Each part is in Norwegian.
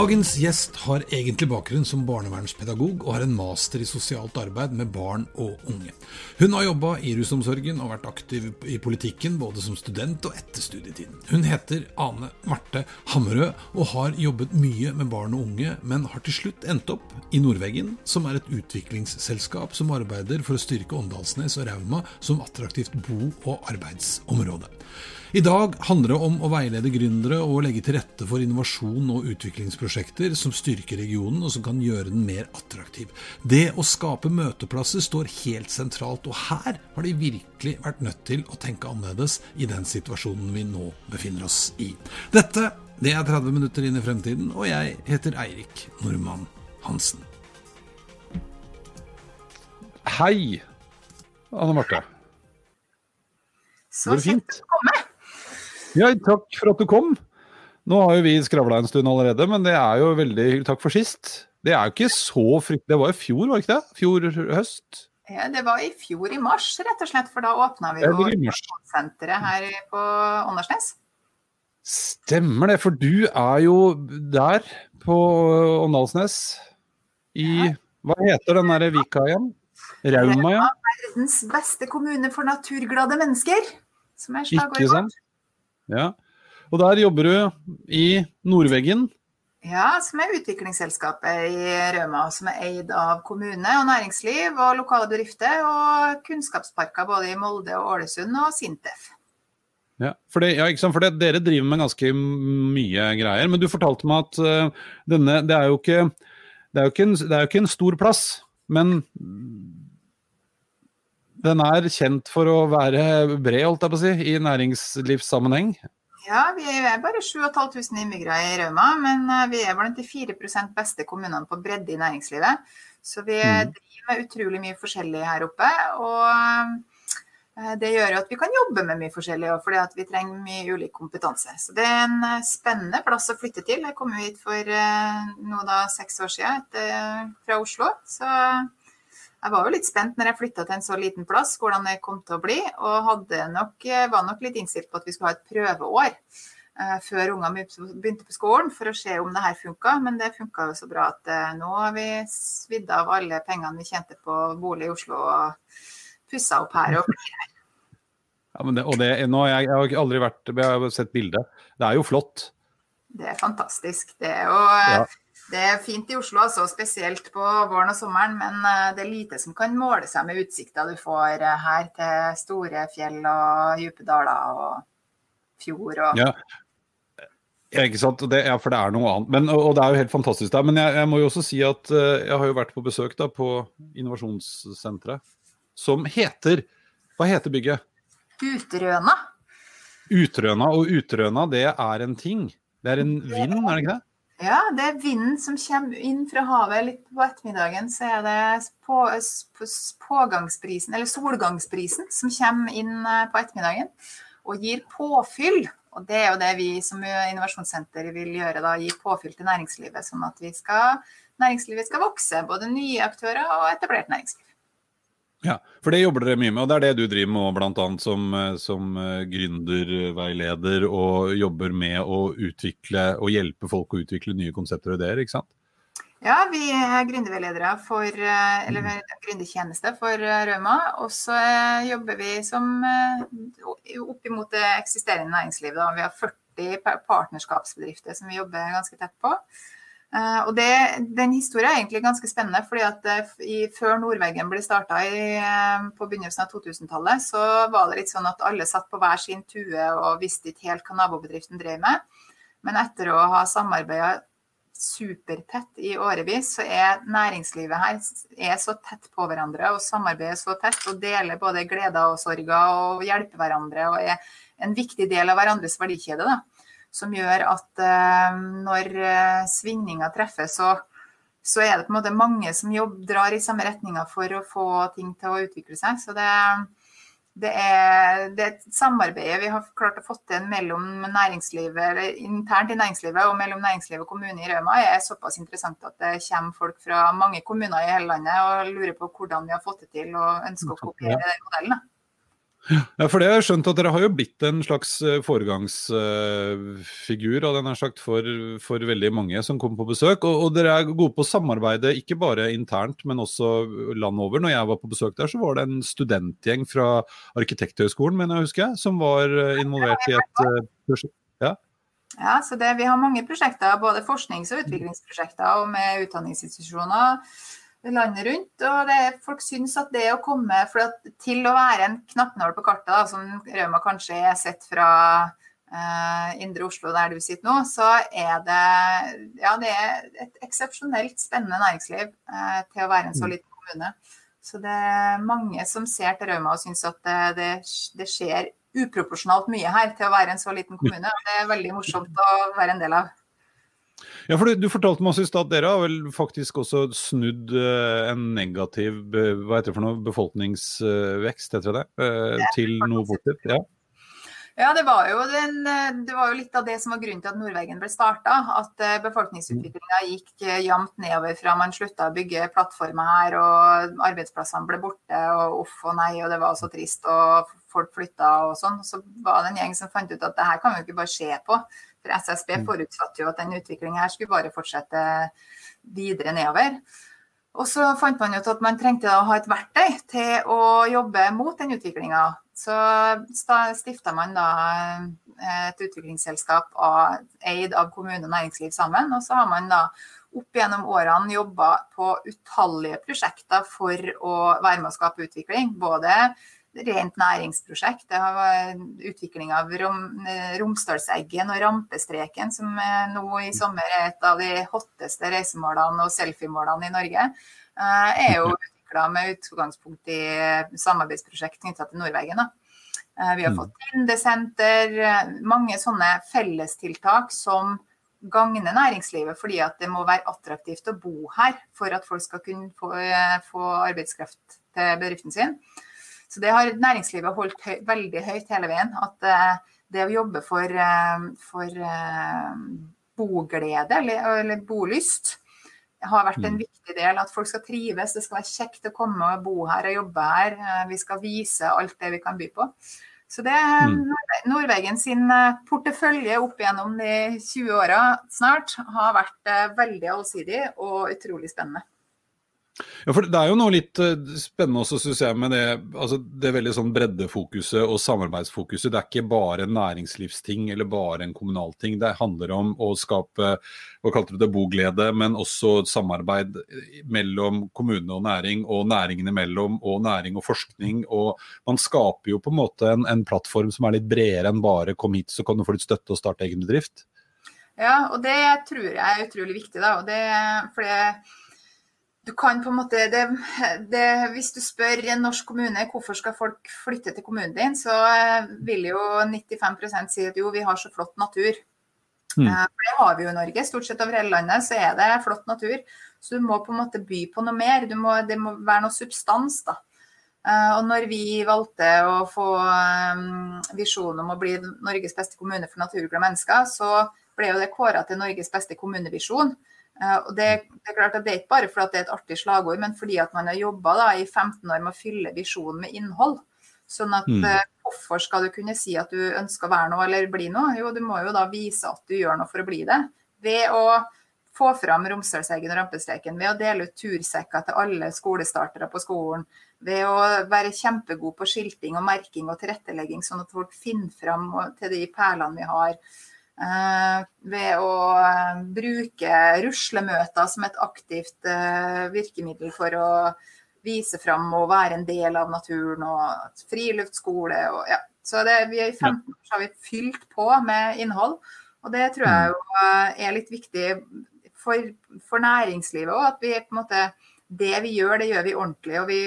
Dagens gjest har egentlig bakgrunn som barnevernspedagog og har en master i sosialt arbeid med barn og unge. Hun har jobba i rusomsorgen og vært aktiv i politikken både som student og etter studietiden. Hun heter Ane Marte Hammerød og har jobbet mye med barn og unge, men har til slutt endt opp i Nordveggen, som er et utviklingsselskap som arbeider for å styrke Åndalsnes og Rauma som attraktivt bo- og arbeidsområde. I dag handler det om å veilede gründere og legge til rette for innovasjon og utviklingsprosjekter som styrker regionen og som kan gjøre den mer attraktiv. Det å skape møteplasser står helt sentralt, og her har de virkelig vært nødt til å tenke annerledes i den situasjonen vi nå befinner oss i. Dette det er 30 minutter inn i fremtiden, og jeg heter Eirik Normann Hansen. Hei, Anne Marte. Så kjekt å komme. Ja, takk for at du kom. Nå har jo vi skravla en stund allerede, men det er jo veldig hyggelig. Takk for sist. Det er jo ikke så fryktelig Det var i fjor, var det ikke det? Fjor høst? Ja, det var i fjor i mars, rett og slett, for da åpna vi jo senteret her på Åndalsnes. Stemmer det, for du er jo der på Åndalsnes i. Hva heter den derre vika igjen? Rauma, ja? Verdens beste kommune for naturglade mennesker. Som er slagordet vårt. Ja. Og der jobber du i Nordveggen? Ja, som er utviklingsselskapet i Rauma. Som er eid av kommune og næringsliv og lokale bedrifter. Og kunnskapsparker både i Molde og Ålesund og Sintef. Ja, for, det, ja, for det, Dere driver med ganske mye greier. Men du fortalte meg at uh, denne Det er ikke, det er en, det er jo ikke en stor plass. Men den er kjent for å være bred, holdt jeg på å si, i næringslivssammenheng? Ja, vi er bare 7500 innbyggere i Rauma, men eh, vi er blant de 4% beste kommunene på bredde i næringslivet. Så vi mm. driver med utrolig mye forskjellig her oppe. Og eh, det gjør jo at vi kan jobbe med mye forskjellig, fordi vi trenger mye ulik kompetanse. Så det er en eh, spennende plass å flytte til. Jeg kom hit for nå da seks år siden etter, fra Oslo. Så jeg var jo litt spent når jeg flytta til en så liten plass, hvordan det kom til å bli. Og nok, var nok litt innstilt på at vi skulle ha et prøveår eh, før ungene begynte på skolen, for å se om det her funka. Men det funka jo så bra at eh, nå har vi svidd av alle pengene vi tjente på bolig i Oslo og pussa opp her og blir her. Ja, det, og det, nå, jeg, jeg, har aldri vært Jeg har sett bildet. Det er jo flott. Det er fantastisk. Det er jo eh, ja. Det er fint i Oslo, altså, spesielt på våren og sommeren, men eh, det er lite som kan måle seg med utsikta du får eh, her til store fjell og dype daler og fjord og ja. ja. ikke sant. Det, ja, for det er noe annet. Men, og det er jo helt fantastisk der. Men jeg, jeg, må jo også si at uh, jeg har jo vært på besøk da på innovasjonssenteret, som heter Hva heter bygget? Utrøna. Utrøna. Og Utrøna, det er en ting. Det er en vind, er det ikke det? Ja, det er vinden som kommer inn fra havet litt på ettermiddagen. Så er det på, på, pågangsprisen, eller solgangsprisen, som kommer inn eh, på ettermiddagen og gir påfyll. Og det er jo det vi som innovasjonssenter vil gjøre, da, gi påfyll til næringslivet. Sånn at skal, næringslivet skal vokse, både nye aktører og etablert næringsliv. Ja, for det jobber dere mye med, og det er det du driver med bl.a. Som, eh, som eh, gründerveileder og jobber med å utvikle og hjelpe folk å utvikle nye konsepter og ideer, ikke sant? Ja, vi er gründerveiledere for, eh, eller gründertjeneste for Rauma. Og så jobber vi som opp imot det eksisterende næringslivet. Da. Vi har 40 partnerskapsbedrifter som vi jobber ganske tett på. Uh, og det, Den historien er egentlig ganske spennende. fordi at uh, i, Før Nordveggen ble starta uh, på begynnelsen av 2000-tallet, så var det litt sånn at alle satt på hver sin tue og visste ikke helt hva nabobedriften drev med. Men etter å ha samarbeida supertett i årevis, så er næringslivet her er så tett på hverandre og samarbeider så tett og deler både gleder og sorger og hjelper hverandre og er en viktig del av hverandres verdikjede. Da, som gjør at uh, når uh, svingninger treffer, så, så, er det på en måte mange som jobb, drar i samme retninger for å få ting til å utvikle seg. Så det, det er, det er samarbeidet vi har klart å få til mellom næringslivet, internt i næringslivet og mellom næringslivet og kommunen i Rauma er såpass interessant at det kommer folk fra mange kommuner i hele landet og lurer på hvordan vi har fått det til og ønsker å kopiere den modellen. Ja, for det har jeg skjønt at Dere har jo blitt en slags eh, foregangsfigur av den sagt, for, for, veldig mange som kommer på besøk. Og, og, dere er gode på å samarbeide, ikke bare internt, men også land over. Når jeg var på besøk der, så var det en studentgjeng fra Arkitekthøgskolen, mener jeg husker, som var eh, involvert i et eh, prosjekt. Ja. Ja, så det, Vi har mange prosjekter, både forsknings- og utviklingsprosjekter og med utdanningsinstitusjoner landet rundt. Og det, folk syns at det å komme til å være en knappnål på kartet, da, som Rauma kanskje er sett fra uh, indre Oslo der du sitter nå, så er det, ja, det er et eksepsjonelt spennende næringsliv uh, til å være en så mm. liten kommune. Så det er mange som ser til Rauma og syns at det, det, det skjer uproporsjonalt mye her til å være en så liten kommune. Det er veldig morsomt å være en del av. Ja, for du, du fortalte meg også i stad at dere har vel faktisk også snudd uh, en negativ hva heter det for noe, befolkningsvekst, heter det, uh, til noe positivt? Ja. Ja, det var, den, det var, jo litt av det som var grunnen til at Nordvegen ble starta. At uh, befolkningsutviklinga gikk jevnt nedover fra man slutta å bygge plattformer her og arbeidsplassene ble borte og uff og nei og det var så trist og folk flytta og sånn. Så var det en gjeng som fant ut at det her kan vi ikke bare se på. For SSB mm. forutsatte jo at den utviklinga her skulle bare fortsette videre nedover. Og så fant man ut at man trengte å ha et verktøy til å jobbe mot den utviklinga. Så stifta man da eh, et utviklingsselskap eid av kommune og næringsliv sammen. Og så har man da opp gjennom årene jobba på utallige prosjekter for å være med å skape utvikling. Både rent næringsprosjekt. Det har utvikling av rom, Romsdalseggen og Rampestreken, som nå i sommer er et av de hotteste reisemålene og selfiemålene i Norge, eh, er jo utvikla med utgangspunkt i samarbeidsprosjekt knytta til Nordvegen. Eh, vi har fått Tindesenter, mange sånne fellestiltak som gagner næringslivet, fordi at det må være attraktivt å bo her for at folk skal kunne få, eh, få arbeidskraft til bedriften sin. Så det har næringslivet holdt høy, veldig høyt hele veien. At uh, det å jobbe for, uh, for uh, boglede eller, eller, bolyst har vært en mm. viktig del. At folk skal trives. Det skal være kjekt å komme og bo her og jobbe her. Vi skal vise alt det vi kan by på. Så det er mm. Sin portefølje opp gjennom de 20 åra snart har vært veldig allsidig og utrolig spennende. Ja, for Det er jo noe litt uh, spennende også, synes jeg, med det, altså, det veldig sånn breddefokuset og samarbeidsfokuset. Det er ikke bare en næringslivsting eller bare en kommunal ting. Det handler om å skape hva kalte du det, boglede, men også samarbeid mellom kommune og næring, og næringen imellom, og næring og forskning. og Man skaper jo på en måte en, en plattform som er litt bredere enn bare 'kom hit, så kan du få litt støtte og starte egen bedrift'. Ja, og det tror jeg er utrolig viktig. da, og det, for det du kan på en måte det, det, Hvis du spør en norsk kommune hvorfor skal folk flytte til kommunen din, så eh, vil jo 95% si at jo, vi har så flott natur. Mm. Eh, for det har vi jo i Norge. Stort sett over hele landet så er det flott natur. Så du må på en måte by på noe mer. Må, det må være noe substans, da. Eh, og når vi valgte å få visjonen om å bli Norges beste kommune for naturglade mennesker, så ble jo det kåra til Norges beste kommunevisjon. Eh, og det, det, er klart at det er ikke bare fordi det er et artig slagord, men fordi at man har jobba i 15 år med å fylle visjonen med innhold. Sånn at mm. uh, Hvorfor skal du kunne si at du ønsker å være noe eller bli noe? Jo, du må jo da vise at du gjør noe for å bli det. Ved å få fram Romsdalseggen og Rampestreken, ved å dele ut tursekker til alle skolestartere på skolen, ved å være kjempegod på skilting og merking og tilrettelegging, sånn at folk finner fram til de perlene vi har. Eh, ved å eh, bruke ruslemøter som et aktivt eh, virkemiddel for å vise fram og være en del av naturen og friluftsskole. Og, ja. Så det, vi I 15 år har vi fylt på med innhold. Og det tror jeg jo eh, er litt viktig for, for næringslivet òg. At vi på en måte Det vi gjør, det gjør vi ordentlig. Og vi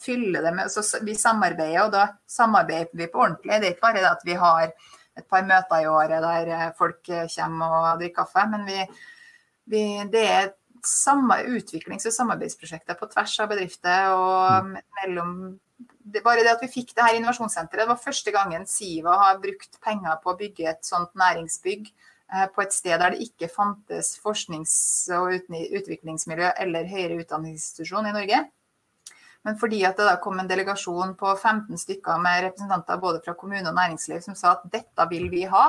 fyller det med så Vi samarbeider, og da samarbeider vi på ordentlig. Det er ikke bare det at vi har et par møter i året der eh, folk kommer og drikker kaffe, men vi, vi det er samme utviklings- og samarbeidsprosjekter på tvers av bedrifter og mellom det, bare det at vi fikk det her innovasjonssenteret, det var første gangen Siva har brukt penger på å bygge et sånt næringsbygg eh, på et sted der det ikke fantes forsknings- og utviklingsmiljø eller høyere utdanningsinstitusjon i Norge. Men fordi at det da kom en delegasjon på 15 stykker med representanter både fra kommune og næringsliv som sa at dette vil vi ha,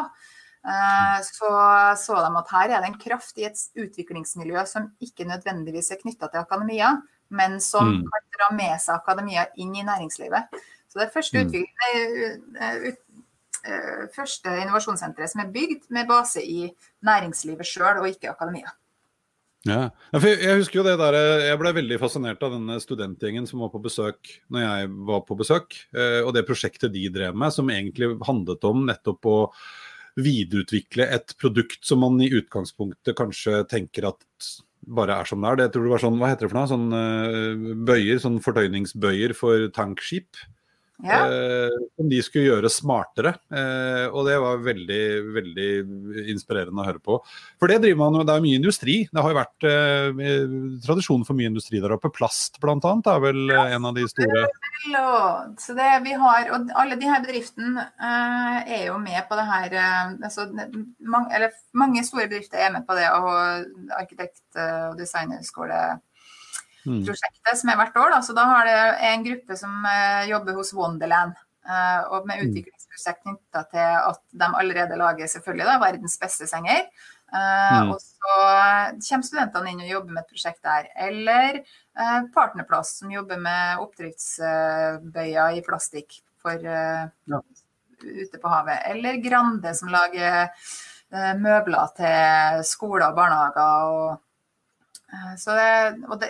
eh, så så de at her er det en kraft i et utviklingsmiljø som ikke nødvendigvis er knytta til akademia, men som mm. kan dra med seg akademia inn i næringslivet. Så det første, mm. første innovasjonssenteret som er bygd med base i næringslivet sjøl, og ikke akademia. Ja, jeg husker jo det der, jeg ble veldig fascinert av denne studentgjengen som var på besøk når jeg var på besøk, og det prosjektet de drev med, som egentlig handlet om nettopp å videreutvikle et produkt som man i utgangspunktet kanskje tenker at bare er som det er. Det tror du var sånn, Hva heter det for noe? Sånn uh, bøyer, sånn fortøyningsbøyer for tankskip. Ja. Eh, som de skulle gjøre smartere. Eh, og det var veldig veldig inspirerende å høre på. For det driver man jo, det er mye industri. Det har jo vært tradisjon for mye industri der oppe. Plast bl.a. er vel ja, en av de store Så det vi har, og Alle de her bedriftene er jo med på det her altså, mange, eller, mange store bedrifter er med på det. Og arkitekt- og designerskole prosjektet som er hvert år. Da. Så da har det en gruppe som uh, jobber hos Wonderland. Uh, og med mm. utviklingsprosjekt knytta til at de allerede lager selvfølgelig da, verdens beste senger. Uh, mm. Og så kommer studentene inn og jobber med et prosjekt der. Eller Partnerplass, som jobber med oppdriftsbøyer i plastikk for ja. ute på havet. Eller Grande, som lager møbler til skoler og barnehager. og Eh, så det, og det,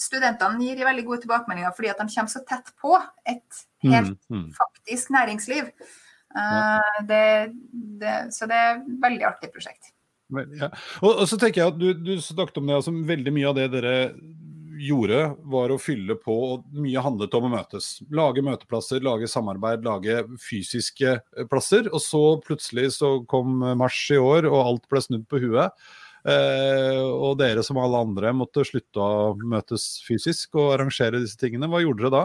studentene gir veldig gode tilbakemeldinger fordi at de kommer så tett på et helt mm, mm. faktisk næringsliv. Uh, det, det, så det er et veldig artig prosjekt. Ja. Og, og, så tenker jeg at Du, du snakket om det, altså veldig mye av det dere gjorde, var å fylle på, og mye handlet om å møtes. Lage møteplasser, lage samarbeid, lage fysiske plasser. Og så plutselig så kom mars i år, og alt ble snudd på huet. Eh, og dere som alle andre måtte slutte å møtes fysisk og arrangere disse tingene. Hva gjorde dere da?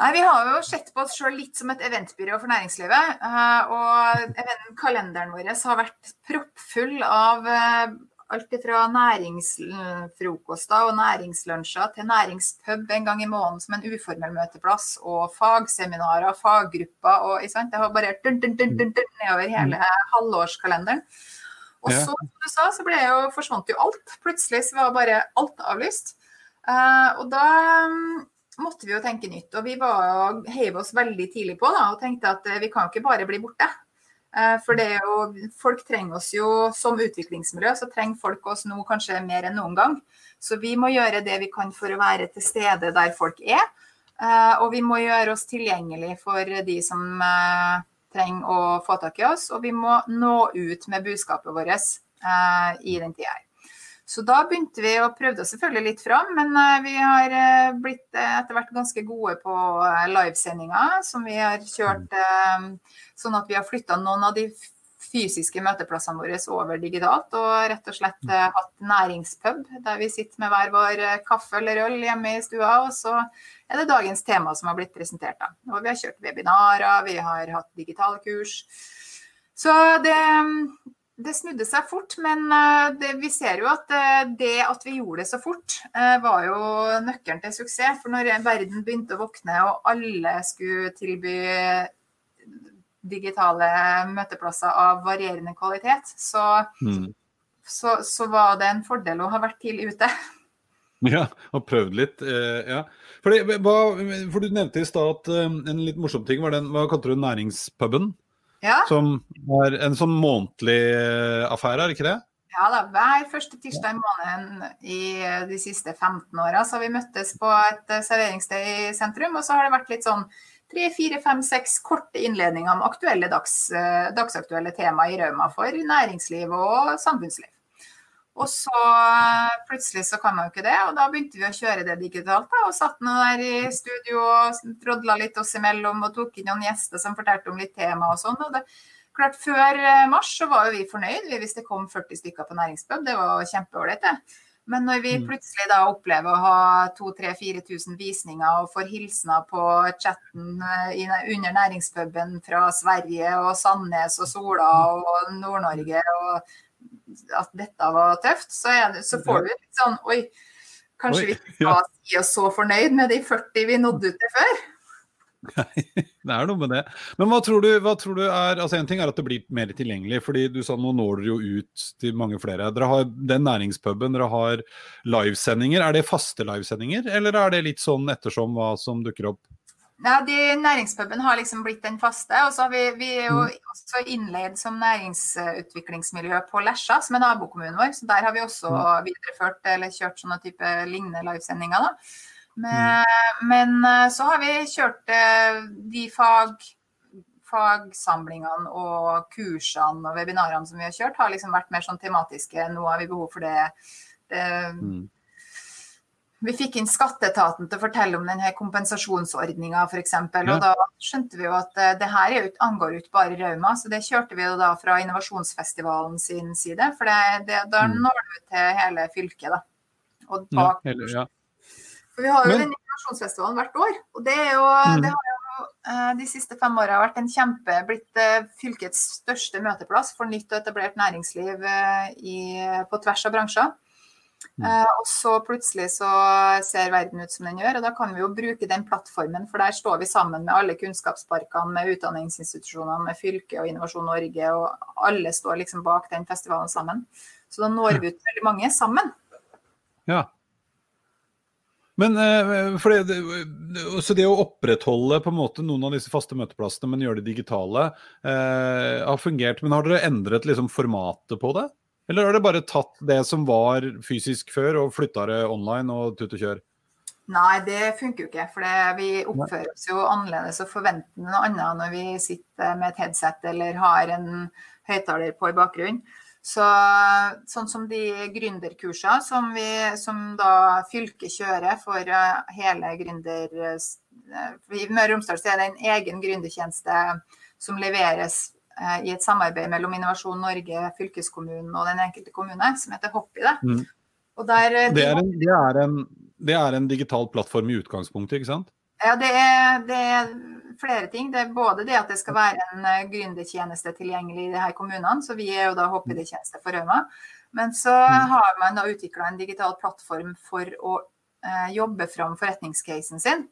Nei, Vi har jo sett på oss sjøl litt som et eventbyrå for næringslivet. Eh, og kalenderen vår har vært proppfull av eh, alt fra næringsfrokoster og næringslunsjer til næringspub en gang i måneden som en uformell møteplass, og fagseminarer, faggrupper og Det har bare dun, dun, dun, nedover hele mm. halvårskalenderen. Og så, som du sa, så jo, forsvant jo alt. Plutselig så var bare alt avlyst. Uh, og da um, måtte vi jo tenke nytt. Og vi var, heiv oss veldig tidlig på da, og tenkte at uh, vi kan jo ikke bare bli borte. Uh, for det er jo, folk trenger oss jo som utviklingsmiljø, så trenger folk oss nå kanskje mer enn noen gang. Så vi må gjøre det vi kan for å være til stede der folk er. og vi må gjøre oss tilgjengelig for de som trenger å få tak i oss, og vi må nå ut med budskapet vårt eh, i den tida. Så da begynte vi og prøvde oss selvfølgelig litt fram, men eh, vi har eh, blitt eh, etter hvert ganske gode på livesendinger, som vi har kjørt sånn at vi har flytta noen av de fysiske møteplassene våre over digitalt. Og rett og slett hatt næringspub, der vi sitter med hver vår kaffe eller øl hjemme i stua. Og så er det dagens tema som har blitt presentert. Da. Og vi har kjørt webinarer, vi har hatt digitale kurs. Så det, det snudde seg fort, men eh, det, vi ser jo at eh, det at vi gjorde det så fort, eh, var jo nøkkelen til suksess. For når verden begynte å våkne og alle skulle tilby digitale møteplasser av varierende kvalitet, så, mm. så, så var det en fordel å ha vært tidlig ute. Ja, og prøvd litt. ja. Fordi, hva, for Du nevnte i stad at um, en litt morsom ting var den hva kalte du næringspuben? Ja. Som er en sånn månedlig uh, affære, er ikke det? Ja da, hver første tirsdag i måneden i de siste 15 åra har vi møttes på et serveringssted i sentrum. Og så har det vært litt sånn tre, fire, fem, seks korte innledninger om aktuelle dags, eh, dagsaktuelle tema i Rauma for næringsliv og samfunnsliv. Og så eh, plutselig så kan man jo ikke det, og da begynte vi å kjøre det digitalt. da, Og satt nå der i studio og drodla litt oss imellom og tok inn noen gjester som fortalte om litt tema og sånn. og det klart Før eh, mars så var jo vi fornøyd hvis det kom 40 stykker på næringspub. Det var kjempeålreit, det. Men når vi mm. plutselig da opplever å ha 2000-4000 visninger og får hilsener på chatten eh, under næringspuben fra Sverige og Sandnes og Sola og Nord-Norge, og at dette var tøft, så, det, så får du litt sånn Oi, kanskje Oi, vi ikke skal si oss så fornøyd med de 40 vi nådde ut til før? Nei, det er noe med det. Men hva tror, du, hva tror du, er altså En ting er at det blir mer tilgjengelig, fordi du sa nå når dere jo ut til mange flere. Dere har den næringspuben, dere har livesendinger. Er det faste livesendinger, eller er det litt sånn ettersom hva som dukker opp? Ja, de, Næringspuben har liksom blitt den faste. og så har vi, vi er jo mm. også innleid som næringsutviklingsmiljø på Lesja, som er nabokommunen vår. så Der har vi også mm. videreført eller kjørt sånne type lignende livesendinger. da. Men, mm. men eh, så har vi kjørt eh, de fag, fagsamlingene og kursene og webinarene som vi har kjørt, har liksom vært mer sånn tematiske. Nå har vi behov for det. det mm. Vi fikk inn skatteetaten til å fortelle om denne kompensasjonsordninga f.eks. Og da skjønte vi jo at eh, det her ut, angår jo ikke bare Rauma, så det kjørte vi jo da fra Innovasjonsfestivalen sin side. For det, det, da mm. når du til hele fylket, da. Og bak, ja, hele, ja. For vi har jo Men... den innovasjonsfestivalen hvert år. Og det, jo, mm. det har jo eh, de siste fem åra vært en kjempe blitt eh, fylkets største møteplass for nytt og etablert næringsliv eh, i, på tvers av bransjer. Mm. og så plutselig så ser verden ut som den gjør, og da kan vi jo bruke den plattformen. For der står vi sammen med alle kunnskapsparkene, med utdanningsinstitusjonene, med fylket og Innovasjon Norge, og alle står liksom bak den festivalen sammen. Så da når vi ut veldig mange sammen. Ja, men eh, for det, så det å opprettholde på en måte noen av disse faste møteplassene, men gjøre det digitale, eh, har fungert. Men har dere endret liksom formatet på det? Eller har dere bare tatt det som var fysisk før, og flytta det online og tut og kjør? Nei, det funker jo ikke. For vi oppfører oss jo annerledes og forventer noe annet når vi sitter med et headset eller har en høyttaler på i bakgrunnen. Så, sånn som de gründerkursene som, vi, som da fylket kjører for eh, hele gründer... Eh, I Møre og Romsdal er det en egen gründertjeneste som leveres eh, i et samarbeid mellom Innovasjon Norge, fylkeskommunen og den enkelte kommune, som heter Hoppy. Mm. Der, det, er en, det, er en, det er en digital plattform i utgangspunktet, ikke sant? Ja, det er, det er flere ting. Det er både det at det skal være en uh, gründertjeneste tilgjengelig i de her kommunene, så vi er jo da HPD-tjeneste for Rauma. Men så mm. har man da utvikla en digital plattform for å eh, jobbe fram forretningscasen sin.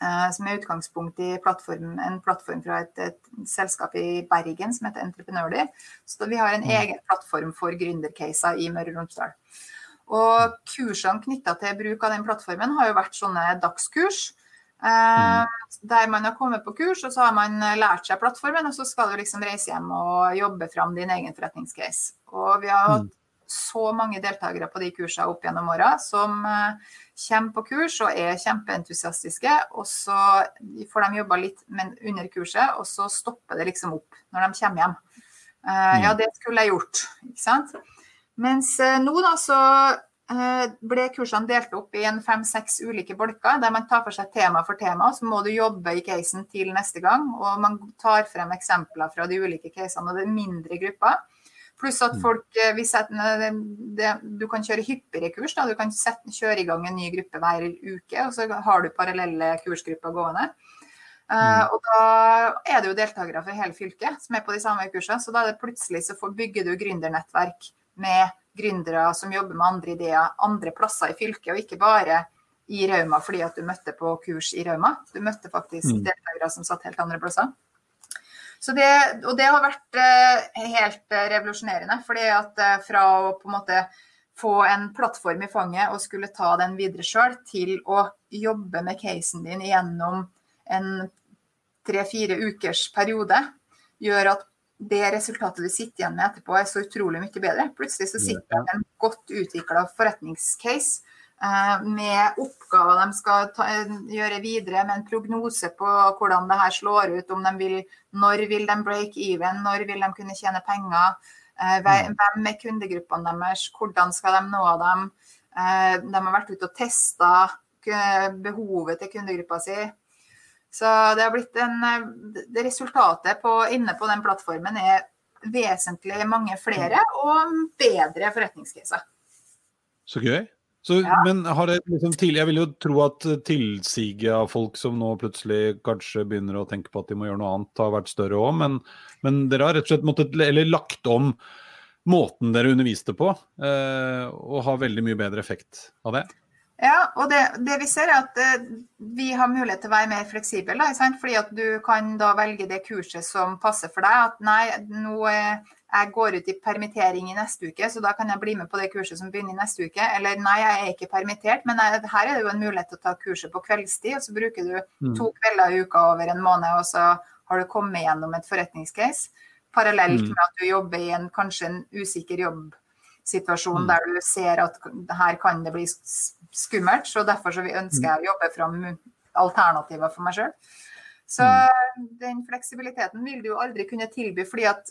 Eh, som er utgangspunkt i plattform, en plattform fra et, et, selskap i Bergen som heter Entreprenørly. Så vi har en mm. egen plattform for gründercaser i Møre og Romsdal. Og kursene knytta til bruk av den plattformen har jo vært sånne dagskurs. Der man har kommet på kurs, og så har man lært seg plattformen, og så skal du liksom reise hjem og jobbe fram din egen forretningscase. Og vi har hatt mm. så mange deltakere på de kursene opp gjennom åra som uh, kommer på kurs og er kjempeentusiastiske, og så får de jobba litt under kurset, og så stopper det liksom opp når de kommer hjem. Ja, det skulle jeg gjort, ikke sant. Mens nå da så Eh, ble kursene delt opp i en fem-seks ulike bolker, der man tar for seg tema for tema. Så må du jobbe i casen til neste gang, og man tar frem eksempler fra de ulike casene. Og det er mindre grupper. Pluss at mm. folk eh, setter, det, Du kan kjøre hyppigere kurs. Da. Du kan sette, kjøre i gang en ny gruppe hver uke, og så har du parallelle kursgrupper gående. Uh, og da er det jo deltakere fra hele fylket som er på de samme kursene. Så da er det plutselig så får, bygger du gründernettverk med gründere som jobber med andre ideer andre plasser i fylket, og ikke bare i Rauma fordi at du møtte på kurs i Rauma. Du møtte faktisk mm. deltakere som satt helt andre plasser. Det, og det har vært uh, helt uh, revolusjonerende. fordi at uh, fra å på en måte få en plattform i fanget og skulle ta den videre sjøl, til å jobbe med casen din gjennom en tre-fire ukers periode, gjør at det resultatet du sitter igjen med etterpå, er så utrolig mye bedre. Plutselig så sitter du med en godt utvikla forretningscase eh, med oppgaver de skal ta, gjøre videre, med en prognose på hvordan det her slår ut. om de vil, Når vil de break even, når vil de kunne tjene penger? Eh, hvem er kundegruppene deres, hvordan skal de nå dem? De har vært ute og testa behovet til kundegruppa si. Så det har blitt en, det Resultatet på, inne på den plattformen er vesentlig mange flere og bedre forretningscaser. Så gøy. Så, ja. Men har det liksom tidlig, jeg vil jo tro at tilsiget av folk som nå plutselig kanskje begynner å tenke på at de må gjøre noe annet, har vært større òg. Men, men, dere har rett og slett måttet, eller lagt om måten dere underviste på, eh, og har veldig mye bedre effekt av det. Ja, og det, det, vi ser er at eh, vi har mulighet til å være mer fleksible. Fordi at du kan da velge det kurset som passer for deg. At nei, nå jeg går ut i permittering i neste uke, så da kan jeg bli med på det kurset som begynner i neste uke. Eller nei, jeg er ikke permittert, men jeg, her er det jo en mulighet til å ta kurset på kveldstid. Og så bruker du mm. to kvelder i uka over en måned, og så har du kommet gjennom et forretningscase. Parallelt mm. med at du jobber i en kanskje en usikker jobbsituasjon mm. der du ser at her kan det bli skummelt. Så derfor så ønsker jeg å jobbe fram alternativer for meg sjøl. Så mm. den fleksibiliteten vil du jo aldri kunne tilby, fordi at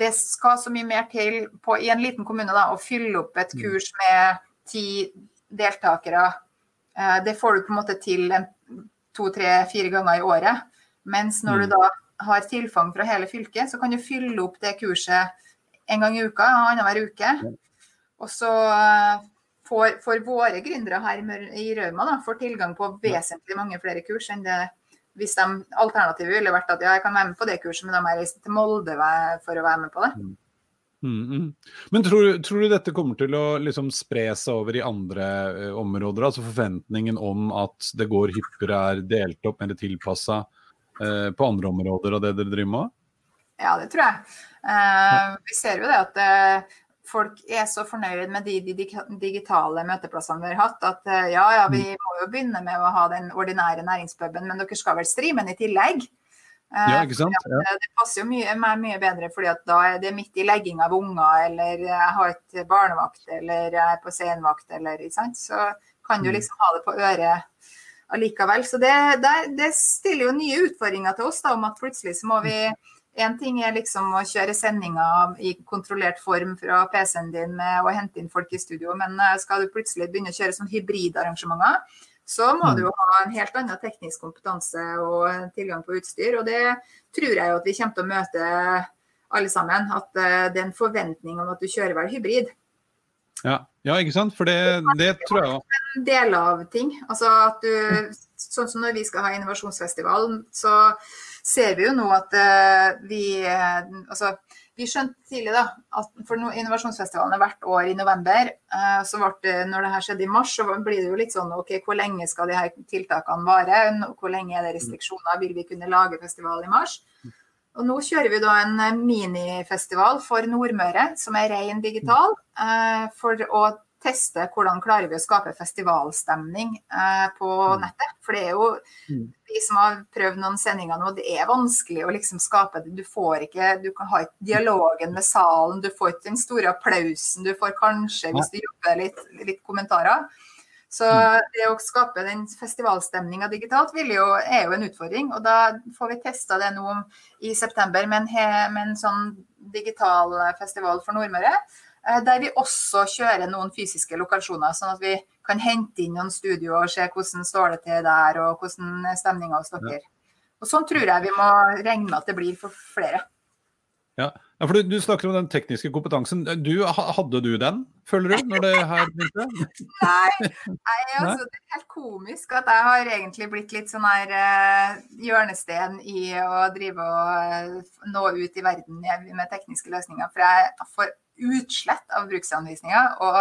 det skal så mye mer til på, i en liten kommune da, å fylle opp et mm. kurs med ti deltakere. Eh, det får du på en måte til to, tre, fire ganger i året. Mens når du mm. da har tilfang fra hele fylket, så kan du fylle opp det kurset en gang i uka, annenhver uke. Og så eh, får, får våre gründere her i Rauma da, får tilgang på vesentlig mange flere kurs enn det hvis de alternativet ville vært at ja, jeg kan være med på det kurset, men må jeg reise til Molde for å være med på det. Mm. Mm, mm. Men tror, tror, du dette kommer til å liksom spre seg over i andre uh, områder? Altså forventningen om at det går hyppigere, er delt opp, mer tilpassa uh, på andre områder av det dere driver med? Ja, det tror jeg. Uh, vi ser jo det at folk er så fornøyd med de, de, digitale møteplassene vi har hatt, at eh, ja, ja, vi mm. må jo begynne med å ha den ordinære næringspuben, men dere skal vel streame den i tillegg? Eh, ja, ikke sant? Ja. Eh, det passer jo mye, meg mye bedre, fordi at da er det midt i legging av unger, eller jeg har et barnevakt, eller jeg er på senvakt, eller ikke sant. Så kan du mm. liksom ha det på øret allikevel. Så det, det, det stiller jo nye utfordringer til oss da, om at plutselig så må vi Én ting er liksom å kjøre sendinger i kontrollert form fra PC-en din med å hente inn folk i studio, men eh, skal du plutselig begynne å kjøre sånn hybridarrangementer, så må du jo mm. ha en helt annen teknisk kompetanse og tilgang på utstyr. Og det tror jeg jo at vi kommer til å møte alle sammen. At eh, det er en forventning om at du kjører vel hybrid. Ja, ja ikke sant. For det, det tror jeg òg. En del av ting. Altså at du Sånn som når vi skal ha innovasjonsfestival, så ser vi jo nå at uh, vi uh, Altså, vi skjønte tidlig da, at for no, innovasjonsfestivalen er hvert år i november. Uh, så ble det, når det her skjedde i mars, så blir det jo litt sånn OK, hvor lenge skal de her tiltakene vare? Hvor lenge er det restriksjoner? Vil vi kunne lage festival i mars? Og nå kjører vi da en minifestival for Nordmøre, som er ren digital. For å teste hvordan klarer vi å skape festivalstemning eh, på mm. nettet. For det er jo mm. vi som har prøvd noen sendinger nå, det er vanskelig å liksom skape det. Du får ikke Du kan ha ikke dialogen med salen, du får ikke den store applausen. Du får kanskje, hvis du jobber litt, litt kommentarer. Så mm. det å skape den festivalstemninga digitalt jo, er jo en utfordring. Og da får vi testa det nå i september med en, med en sånn digital festival for Nordmøre. Eh, der vi også kjører noen fysiske lokasjoner, sånn at vi kan hente inn noen studioer og se hvordan står det til der, og hvordan stemninga hos dere. Ja. Og Sånn tror jeg vi må regne med at det blir for flere. Ja, ja for du, du, snakker om den tekniske kompetansen. Du, hadde du den, føler du, når det her begynte? Nei, nei altså, det er helt komisk at jeg har egentlig blitt litt sånn her uh, hjørnesten i å drive og uh, nå ut i verden med tekniske løsninger. For jeg får utslett av bruksanvisninger og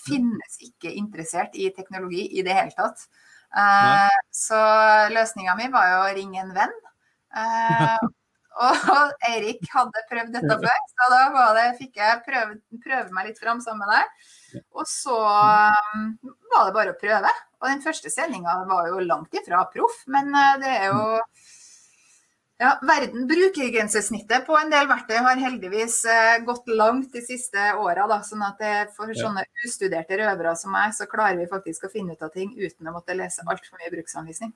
finnes ikke interessert i teknologi i det hele tatt. Uh, så løsninga mi var jo å ringe en venn. Uh, og Eirik hadde prøvd dette før, så da det, fikk jeg prøve, prøve, meg litt fram sammen med deg. Og så um, var det bare å prøve. Og den første sendinga var jo langt ifra proff, men uh, det er jo Ja, verden bruker grensesnittet på en del verktøy har heldigvis eh, gått langt de siste åra. Sånn at det, for sånne ustuderte røvere som meg, så klarer vi faktisk å finne ut av ting uten å måtte lese altfor mye bruksanvisning.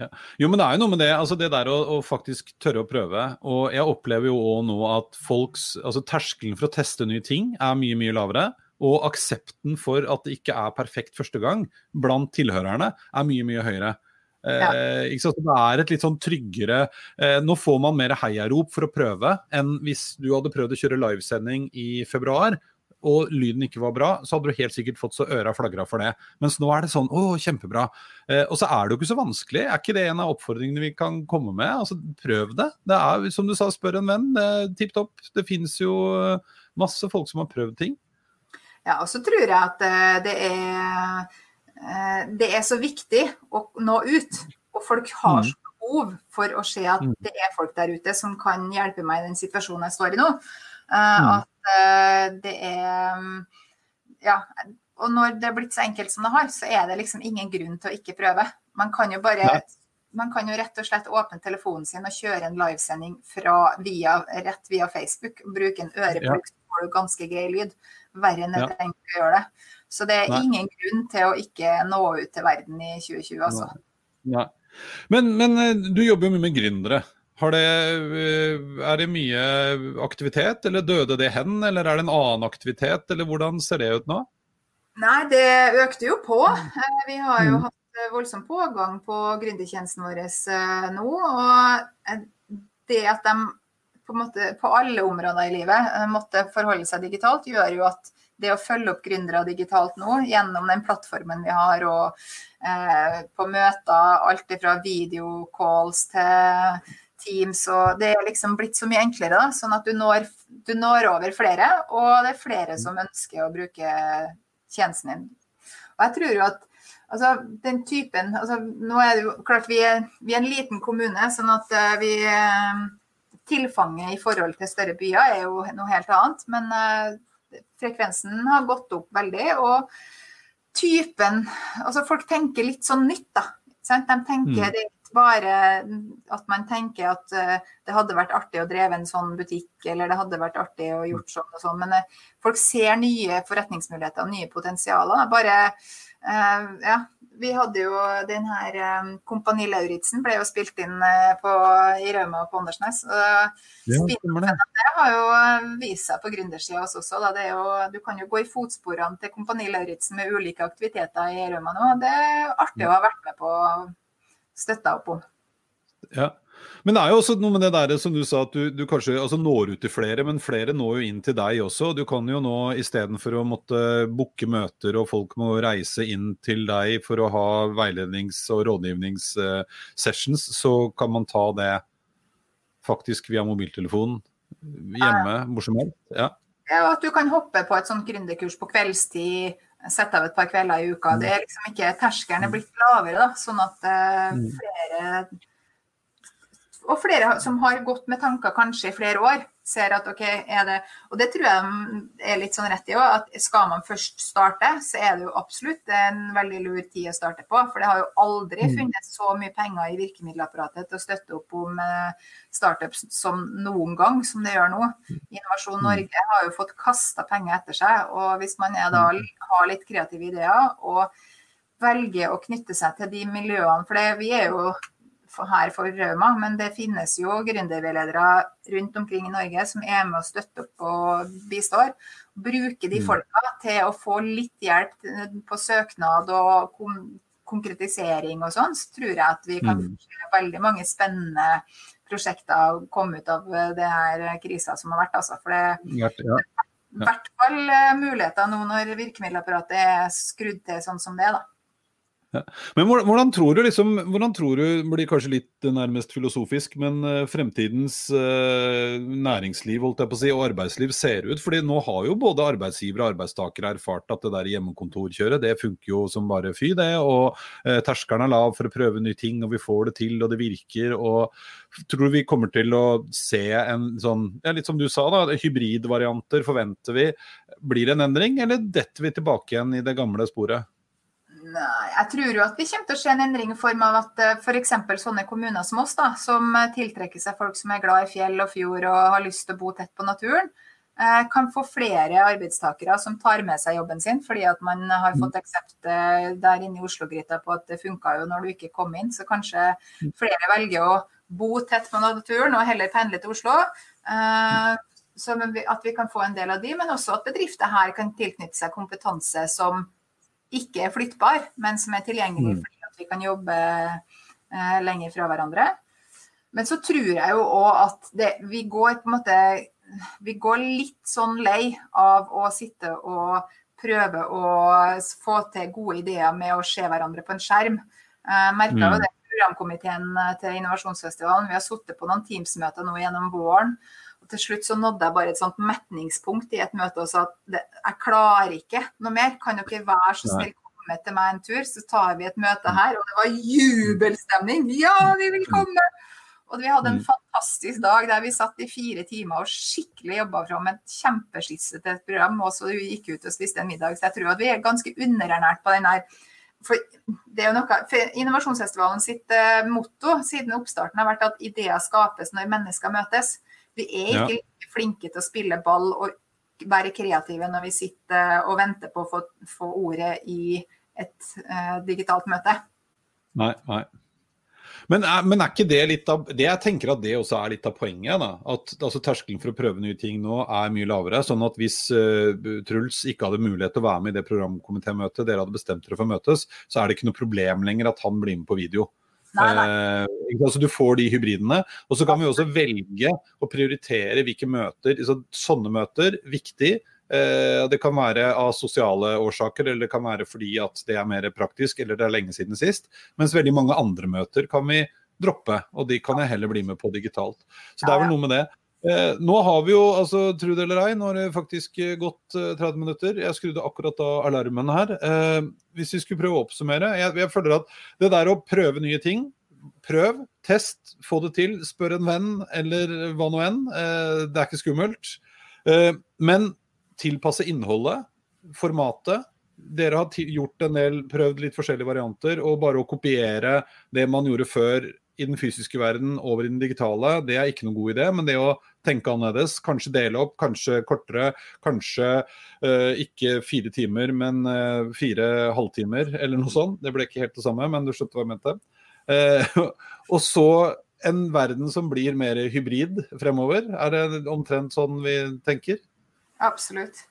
Ja. Jo, men det er jo noe med det. altså Det der å, å faktisk tørre å prøve. Og jeg opplever jo òg nå at folks altså Terskelen for å teste nye ting er mye, mye lavere. Og aksepten for at det ikke er perfekt første gang blant tilhørerne er mye, mye høyere. Ja. Eh, det er et litt sånn tryggere eh, Nå får man mer heiarop for å prøve enn hvis du hadde prøvd å kjøre livesending i februar og lyden ikke var bra, så hadde du helt sikkert fått så øra flagra for det. Mens nå er det sånn å, kjempebra. Eh, og så er det jo ikke så vanskelig. Er ikke det en av oppfordringene vi kan komme med? Altså, prøv det. Det er, som du sa, spør en venn. Tipp topp. Det finnes jo eh, masse folk som har prøvd ting. Ja, og så tror jeg at eh, det er Eh, det er så viktig å nå ut. Og folk har mm. så behov for å se at mm. det er folk der ute som kan hjelpe meg i den situasjonen jeg står i nå. Eh, mm. At eh, det er Ja. Og når det er blitt så enkelt som det har, så er det liksom ingen grunn til å ikke prøve. Man kan jo bare man kan jo rett og slett åpne telefonen sin og kjøre en livesending via, rett via Facebook. Bruke en øreplugg, så får du ganske grei lyd. Verre enn jeg trenger å gjøre det. Så det er Nei. ingen grunn til å ikke nå ut til verden i 2020, altså. Nei. Men, men, eh, du jobber jo mye med gründere. Det, eh, er det mye aktivitet, eller døde det hen? Eller er det en annen aktivitet, eller hvordan ser det ut nå? Nei, det økte jo på. Eh, vi har jo mm. hatt voldsom pågang på gründertjenesten vår nå. Og det at de på, måte, på alle områder i livet måtte forholde seg digitalt, gjør jo at det å følge opp gründere digitalt nå gjennom den plattformen vi har, og eh, på møter, alt fra videocalls til Teams, og det er liksom blitt så mye enklere. da, Sånn at du når, du når over flere, og det er flere som ønsker å bruke tjenesten din. Og jeg tror jo at altså, den typen altså, Nå er det jo klart vi er, vi er en liten kommune, sånn at uh, vi uh, Tilfanget i forhold til større byer er jo noe helt annet. Men uh, frekvensen har gått opp veldig. Og typen Altså folk tenker litt sånn nytt, da. De tenker mm. ikke bare at man tenker at uh, det hadde vært artig å dreve en sånn butikk, eller det hadde vært artig å gjort sånn og sånn. Men uh, folk ser nye forretningsmuligheter og nye potensialer. Bare ja, vi hadde jo den her um, Kompani Lauritzen ble jo spilt inn uh, på, i Rauma på Åndalsnes. Ja, det har jo eh, vist seg på gründersida også. Da. Jo, du kan jo gå i fotsporene til Kompani Lauritzen med ulike aktiviteter i Rauma nå. Det er artig å ha vært med på og støtta opp om. Ja, men det er jo også noe med det der som du sa, at du, du kanskje altså når ut til flere, men flere når jo inn til deg også. Du kan jo nå istedenfor å måtte booke møter og folk må reise inn til deg for å ha veilednings- og rådgivningssessions, så kan man ta det faktisk via mobiltelefonen hjemme hvor som helst. Ja. ja, at du kan hoppe på et sånt gründerkurs på kveldstid sette av et par kvelder i uka. Det er liksom ikke Terskelen er blitt lavere, da, sånn at uh, flere og flere som har gått med tanker kanskje i flere år, ser at OK, er det Og det tror jeg er litt sånn rett i òg, at skal man først starte, så er det jo absolutt en veldig lur tid å starte på. For det har jo aldri mm. funnet så mye penger i virkemiddelapparatet til å støtte opp om eh, startups som noen gang, som det gjør nå. Innovasjon mm. Norge har jo fått kasta penger etter seg. Og hvis man da, mm. har litt kreative ideer og velger å knytte seg til de miljøene, for det, vi er jo her for Rauma, men det finnes jo gründerveiledere rundt omkring i Norge som er med og støtter opp og bistår. Bruke de mm. folka til å få litt hjelp på søknad og konkretisering og sånn, så tror jeg at vi kan mm. få veldig mange spennende prosjekter komme ut av det her krisa som har vært. Altså. For det er i hvert fall eh, muligheter nå når virkemiddelapparatet er skrudd til sånn som det da. Ja. Men hvordan tror du liksom, hvordan tror du, blir kanskje litt nærmest filosofisk, men uh, fremtidens eh, næringsliv holdt jeg på å si, og arbeidsliv ser ut? Fordi nå har jo både arbeidsgivere og arbeidstakere erfart at det der hjemmekontorkjøret det funker jo som bare fy, det. Og eh, terskelen er lav for å prøve nye ting, og vi får det til, og det virker. og Tror du vi kommer til å se en sånn, ja, litt som du sa, da, hybridvarianter forventer vi. Blir det en endring, eller detter vi tilbake igjen i det gamle sporet? Nei, jeg tror jo at vi kommer til å se en endring i form av at f.eks. sånne kommuner som oss, da, som tiltrekker seg folk som er glad i fjell og fjord og har lyst til å bo tett på naturen, Eh, kan få flere arbeidstakere som tar med seg jobben sin, fordi at man har fått aksept eh, der inne i Oslo-gryta på at det funka jo når du ikke kom inn. Så kanskje flere velger å bo tett på naturen og heller pendle til Oslo. Eh, så at vi kan få en del av de, men også at bedrifter her kan tilknytte seg kompetanse som ikke er flyttbar, men som er tilgjengelig mm. fordi at vi kan jobbe lenger fra hverandre. Men så tror jeg jo òg at det, vi går på en måte vi går litt sånn lei av å sitte og prøve å få til gode ideer med å se hverandre på en skjerm. Jeg merka jo mm. det programkomiteen til Innovasjonsfestivalen. Vi har sittet på noen Teams-møter nå gjennom våren. Til slutt så nådde jeg bare et sånt metningspunkt i et møte og sa at jeg klarer ikke noe mer. Kan dere være så snill komme til meg en tur, så tar vi et møte her. Og det var jubelstemning. Ja, vi vil komme! Og vi hadde en mm. fantastisk dag der vi satt i fire timer og skikkelig jobba fram et kjempeskisse til et program. Og så gikk ut og spiste en middag. Så jeg tror at vi er ganske underernært på den her. For det er jo noe, for Innovasjonsfestivalen sitt uh, motto siden oppstarten har vært at ideer skapes når mennesker møtes. Vi er ikke ja. like flinke til å spille ball og være kreative når vi sitter og venter på å få, få ordet i et uh, digitalt møte. Nei, nei. Men er, men er, ikke det litt av det Jeg tenker at det også er litt av poenget. da, at altså, Terskelen for å prøve nye ting nå er mye lavere. sånn at Hvis uh, Truls ikke hadde mulighet til å være med i det programkomitémøtet dere hadde bestemt dere for å møtes, så er det ikke noe problem lenger at han blir med på video. Nei, nei. Eh, altså, du får de hybridene. Og så kan vi også velge å prioritere hvilke møter. Så, sånne møter, viktig. Eh, det kan være av sosiale årsaker, eller det kan være fordi at det er mer praktisk, eller det er lenge siden sist. Mens veldig mange andre møter kan vi droppe, og de kan jeg heller bli med på digitalt. Så det er vel noe med det. Eh, nå har vi jo, altså, tro det eller ei, nå har det faktisk gått 30 eh, minutter. Jeg skrudde akkurat av alarmen her. Eh, hvis vi skulle prøve å oppsummere jeg, jeg, føler at det der å prøve nye ting Prøv, test, få det til. Spør en venn, eller hva nå enn. Eh, det er ikke skummelt. Eh, men tilpasse innholdet, formatet. Dere har gjort en del, prøvd litt forskjellige varianter. Og bare å kopiere det man gjorde før i den fysiske verden over i den digitale, det er ikke noen god idé. Men det å tenke annerledes, kanskje dele opp, kanskje kortere, kanskje uh, ikke fire timer, men uh, fire halvtimer, eller noe sånt. Det ble ikke helt det samme, men du skjønte hva jeg mente. Uh, og så en verden som blir mer hybrid fremover. Er det omtrent sånn vi tenker? Absolutt.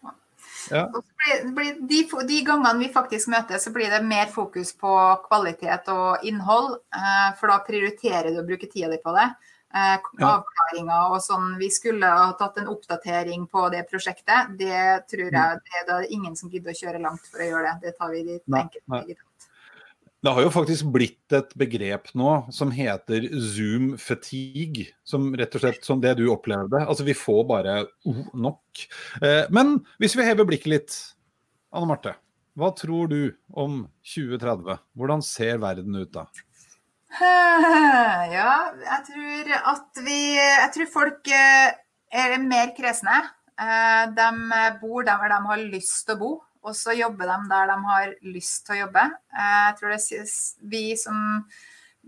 Ja. Blir, blir, de, de, gangene vi faktisk møtes, så blir det mer fokus på kvalitet og innhold. Eh, for da prioriterer du å bruke tida di på det. Eh, avklaringer og sånn. Vi skulle ha tatt en oppdatering på det prosjektet. Det tror jeg det er ingen som gidder å kjøre langt for å gjøre det. Det tar vi litt enkelte. digitalt. Det har jo faktisk blitt et begrep nå som heter zoom fatigue. Som rett og slett som det du opplevde. Altså vi får bare oh, nok. Eh, men hvis vi hever blikket litt, Anne Marte. Hva tror du om 2030? Hvordan ser verden ut da? Ja, jeg tror at vi Jeg tror folk eh, er mer kresne. Eh, de bor der hvor de har lyst til å bo. Og så jobber de der de har lyst til å jobbe. Eh, jeg tror det vi som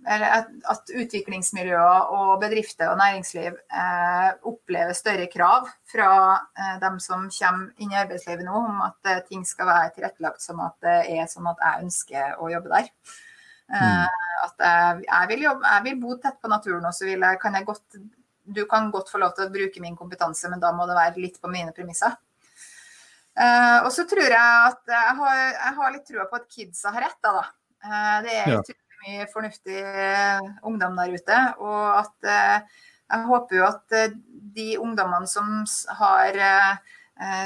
at utviklingsmiljøer og bedrifter og næringsliv eh, opplever større krav fra eh, dem som kommer inn i arbeidslivet nå, om at eh, ting skal være tilrettelagt som at det er sånn at jeg ønsker å jobbe der. Eh, mm. At jeg, jeg, vil jobbe, jeg, vil bo tett på naturen, og så kan jeg godt Du kan godt få lov til å bruke min kompetanse, men da må det være litt på mine premisser. Uh, og så tror jeg at jeg har, jeg har litt trua på at kidsa har rett. Da. Uh, det er ja. mye fornuftig uh, ungdom der ute. Og at jeg håper jo at de ungdommene som har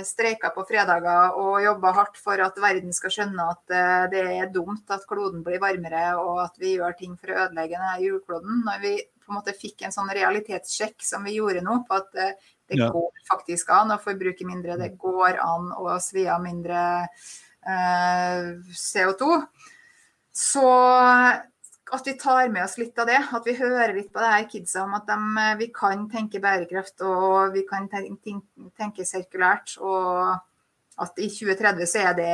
streika på fredager og jobba hardt for at verden skal skjønne at det er dumt at kloden blir varmere og at vi gjør ting for å ødelegge denne jordkloden. Når vi på en måte fikk en sånn realitetssjekk som vi gjorde nå, på at det ja. går faktisk an å forbruke mindre, det går an å svi av mindre eh, CO2. Så at vi tar med oss litt av det, at vi hører litt på det her kidsa om at de, vi kan tenke bærekraft og vi kan tenke, tenke sirkulært. Og at i 2030 så er det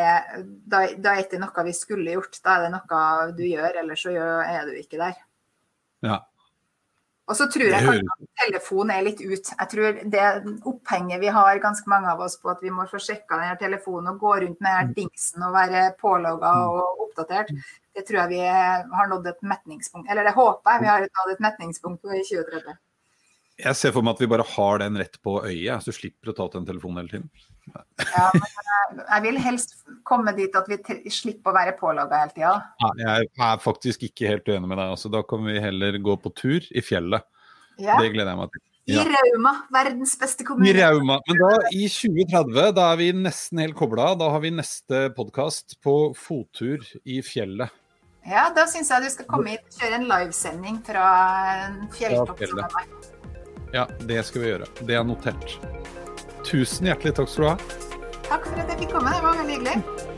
da, da er det noe vi skulle gjort. Da er det noe du gjør, eller så er du ikke der. Ja. Og så tror jeg kanskje at telefonen er litt ut. Jeg tror det opphenget vi har, ganske mange av oss, på at vi må få sjekka denne telefonen og gå rundt med denne dingsen og være pålogga Mm. og oppdatert, det tror jeg vi har nådd et metningspunkt Eller det håper jeg vi har nådd et metningspunkt på i 2030. Jeg ser for meg at vi bare har den rett på øyet, så du slipper å ta til en telefon hele tiden. Ja, men jeg, jeg vil helst komme dit at vi slipper å være pålogga hele tida. Jeg er faktisk ikke helt uenig med deg. Altså, da kan vi heller gå på tur i fjellet. Ja. Det gleder jeg meg til. I Ja. Rauma, verdens beste I kommune. Rauma. Men da, i 2030, da er vi nesten helt kobla. Da har vi neste podkast på fottur i fjellet. Ja, da syns jeg du skal komme hit og kjøre en livesending fra en fjelltopp sammen med meg. Ja, det skal vi gjøre. Det er notert. Tusen hjertelig takk skal du ha. Takk for at jeg fikk komme, det var veldig hyggelig.